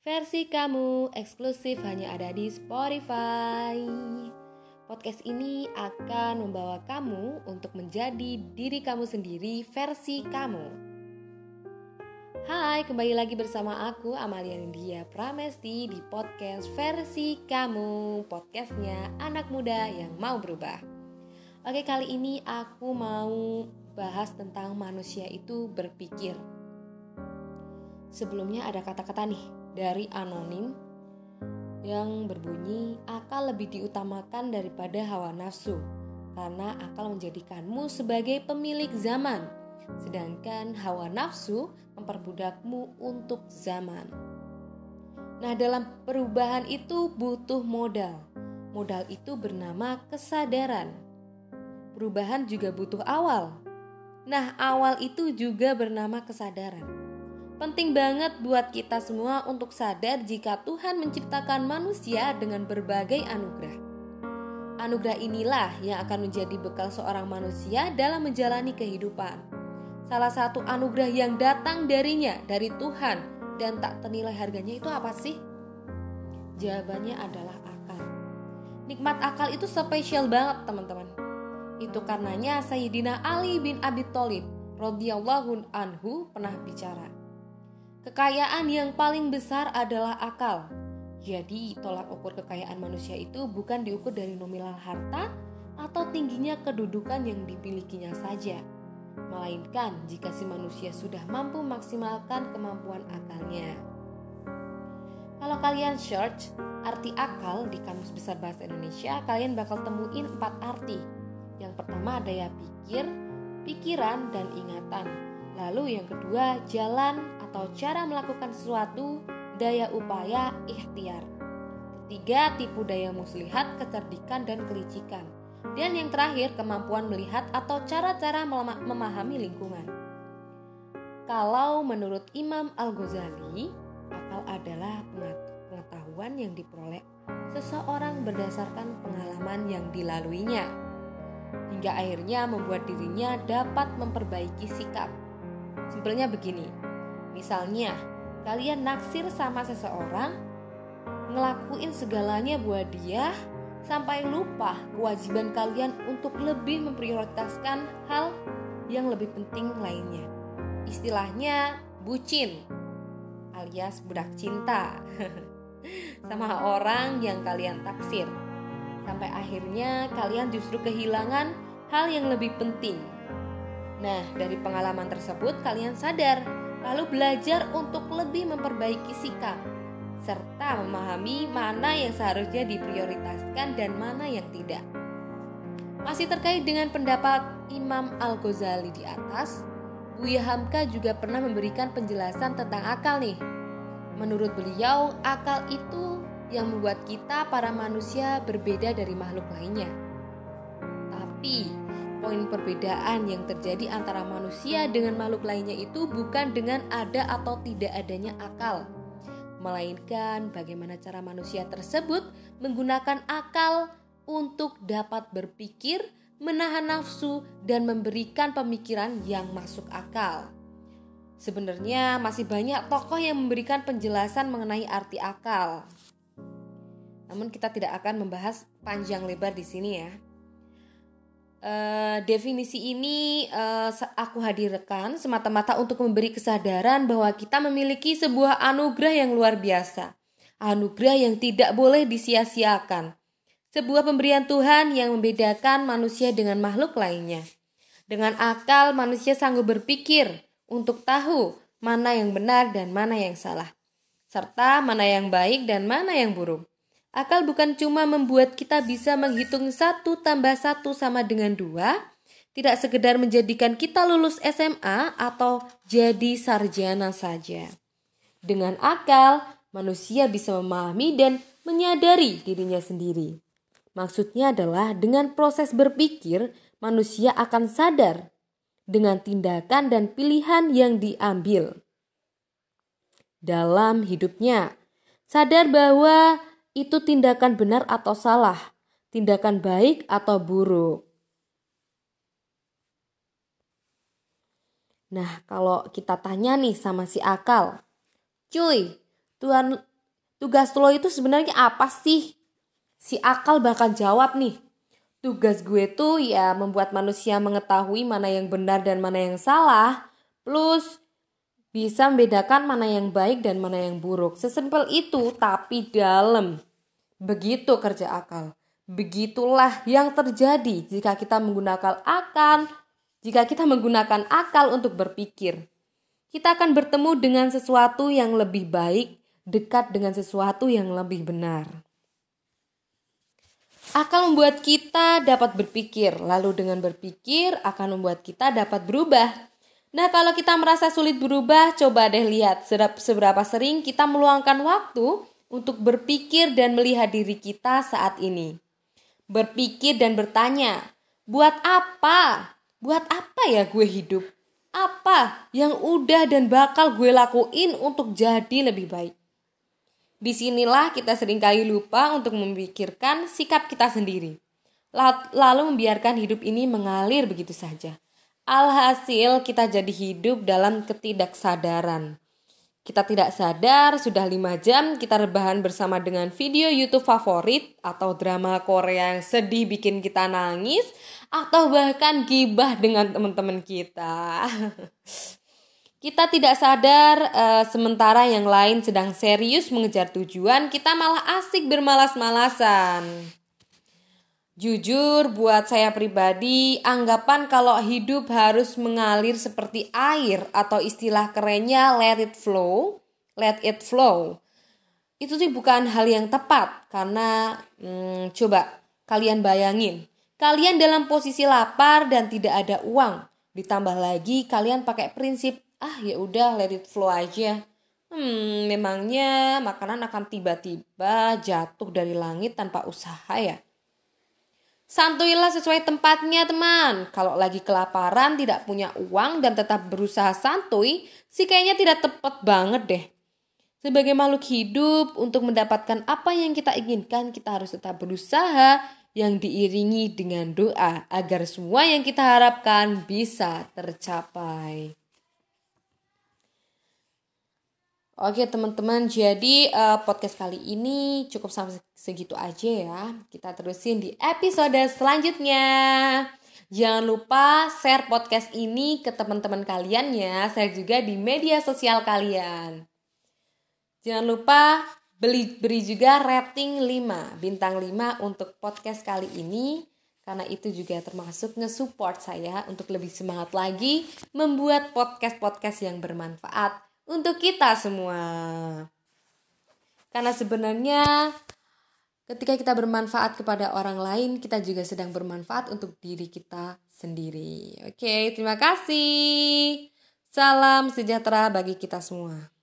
Versi kamu eksklusif hanya ada di Spotify. Podcast ini akan membawa kamu untuk menjadi diri kamu sendiri versi kamu. Hai, kembali lagi bersama aku Amalia India Pramesti di podcast versi kamu, podcastnya anak muda yang mau berubah. Oke, kali ini aku mau bahas tentang manusia itu berpikir. Sebelumnya ada kata-kata nih dari anonim yang berbunyi akal lebih diutamakan daripada hawa nafsu karena akal menjadikanmu sebagai pemilik zaman sedangkan hawa nafsu memperbudakmu untuk zaman. Nah, dalam perubahan itu butuh modal. Modal itu bernama kesadaran. Perubahan juga butuh awal. Nah, awal itu juga bernama kesadaran. Penting banget buat kita semua untuk sadar jika Tuhan menciptakan manusia dengan berbagai anugerah. Anugerah inilah yang akan menjadi bekal seorang manusia dalam menjalani kehidupan. Salah satu anugerah yang datang darinya, dari Tuhan, dan tak ternilai harganya itu apa sih? Jawabannya adalah akal. Nikmat akal itu spesial banget teman-teman. Itu karenanya Sayyidina Ali bin Abi Thalib radhiyallahu anhu pernah bicara. Kekayaan yang paling besar adalah akal. Jadi, tolak ukur kekayaan manusia itu bukan diukur dari nominal harta atau tingginya kedudukan yang dimilikinya saja, melainkan jika si manusia sudah mampu maksimalkan kemampuan akalnya. Kalau kalian search arti akal di Kamus Besar Bahasa Indonesia, kalian bakal temuin empat arti. Yang pertama daya pikir, pikiran, dan ingatan. Lalu yang kedua jalan atau cara melakukan sesuatu, daya upaya, ikhtiar. Ketiga, tipu daya muslihat, kecerdikan, dan kelicikan. Dan yang terakhir, kemampuan melihat atau cara-cara memahami lingkungan. Kalau menurut Imam Al-Ghazali, akal adalah pengetahuan yang diperoleh seseorang berdasarkan pengalaman yang dilaluinya, hingga akhirnya membuat dirinya dapat memperbaiki sikap. Simpelnya begini, Misalnya, kalian naksir sama seseorang, ngelakuin segalanya buat dia, sampai lupa kewajiban kalian untuk lebih memprioritaskan hal yang lebih penting lainnya. Istilahnya bucin alias budak cinta sama orang yang kalian taksir. Sampai akhirnya kalian justru kehilangan hal yang lebih penting. Nah, dari pengalaman tersebut kalian sadar lalu belajar untuk lebih memperbaiki sikap, serta memahami mana yang seharusnya diprioritaskan dan mana yang tidak. Masih terkait dengan pendapat Imam Al-Ghazali di atas, Buya Hamka juga pernah memberikan penjelasan tentang akal nih. Menurut beliau, akal itu yang membuat kita para manusia berbeda dari makhluk lainnya. Tapi, poin perbedaan yang terjadi antara manusia dengan makhluk lainnya itu bukan dengan ada atau tidak adanya akal, melainkan bagaimana cara manusia tersebut menggunakan akal untuk dapat berpikir, menahan nafsu, dan memberikan pemikiran yang masuk akal. Sebenarnya masih banyak tokoh yang memberikan penjelasan mengenai arti akal. Namun kita tidak akan membahas panjang lebar di sini ya. Uh, definisi ini uh, aku hadirkan semata-mata untuk memberi kesadaran bahwa kita memiliki sebuah anugerah yang luar biasa. Anugerah yang tidak boleh disia-siakan. Sebuah pemberian Tuhan yang membedakan manusia dengan makhluk lainnya. Dengan akal, manusia sanggup berpikir untuk tahu mana yang benar dan mana yang salah, serta mana yang baik dan mana yang buruk. Akal bukan cuma membuat kita bisa menghitung satu tambah satu sama dengan dua, tidak sekedar menjadikan kita lulus SMA atau jadi sarjana saja. Dengan akal, manusia bisa memahami dan menyadari dirinya sendiri. Maksudnya adalah dengan proses berpikir, manusia akan sadar dengan tindakan dan pilihan yang diambil dalam hidupnya. Sadar bahwa itu tindakan benar atau salah, tindakan baik atau buruk. Nah, kalau kita tanya nih sama si akal, cuy, Tuhan tugas lo itu sebenarnya apa sih? Si akal bakal jawab nih. Tugas gue tuh ya membuat manusia mengetahui mana yang benar dan mana yang salah. Plus bisa membedakan mana yang baik dan mana yang buruk. Sesimpel itu tapi dalam. Begitu kerja akal. Begitulah yang terjadi jika kita menggunakan akal, jika kita menggunakan akal untuk berpikir. Kita akan bertemu dengan sesuatu yang lebih baik, dekat dengan sesuatu yang lebih benar. Akal membuat kita dapat berpikir, lalu dengan berpikir akan membuat kita dapat berubah. Nah, kalau kita merasa sulit berubah, coba deh lihat seberapa sering kita meluangkan waktu untuk berpikir dan melihat diri kita saat ini. Berpikir dan bertanya, buat apa? Buat apa ya gue hidup? Apa yang udah dan bakal gue lakuin untuk jadi lebih baik? Di sinilah kita sering kali lupa untuk memikirkan sikap kita sendiri. Lalu membiarkan hidup ini mengalir begitu saja. Alhasil kita jadi hidup dalam ketidaksadaran. Kita tidak sadar sudah lima jam kita rebahan bersama dengan video YouTube favorit atau drama Korea yang sedih bikin kita nangis atau bahkan gibah dengan teman-teman kita. Kita tidak sadar uh, sementara yang lain sedang serius mengejar tujuan, kita malah asik bermalas-malasan. Jujur buat saya pribadi, anggapan kalau hidup harus mengalir seperti air atau istilah kerennya let it flow, let it flow. Itu sih bukan hal yang tepat karena hmm, coba kalian bayangin, kalian dalam posisi lapar dan tidak ada uang. Ditambah lagi kalian pakai prinsip ah ya udah let it flow aja hmm memangnya makanan akan tiba-tiba jatuh dari langit tanpa usaha ya Santuilah sesuai tempatnya teman. Kalau lagi kelaparan, tidak punya uang dan tetap berusaha santuy, sih kayaknya tidak tepat banget deh. Sebagai makhluk hidup, untuk mendapatkan apa yang kita inginkan, kita harus tetap berusaha yang diiringi dengan doa agar semua yang kita harapkan bisa tercapai. Oke teman-teman, jadi uh, podcast kali ini cukup sampai segitu aja ya. Kita terusin di episode selanjutnya. Jangan lupa share podcast ini ke teman-teman kalian ya. Share juga di media sosial kalian. Jangan lupa beli beri juga rating 5, bintang 5 untuk podcast kali ini karena itu juga termasuk nge-support saya untuk lebih semangat lagi membuat podcast-podcast yang bermanfaat untuk kita semua. Karena sebenarnya ketika kita bermanfaat kepada orang lain, kita juga sedang bermanfaat untuk diri kita sendiri. Oke, terima kasih. Salam sejahtera bagi kita semua.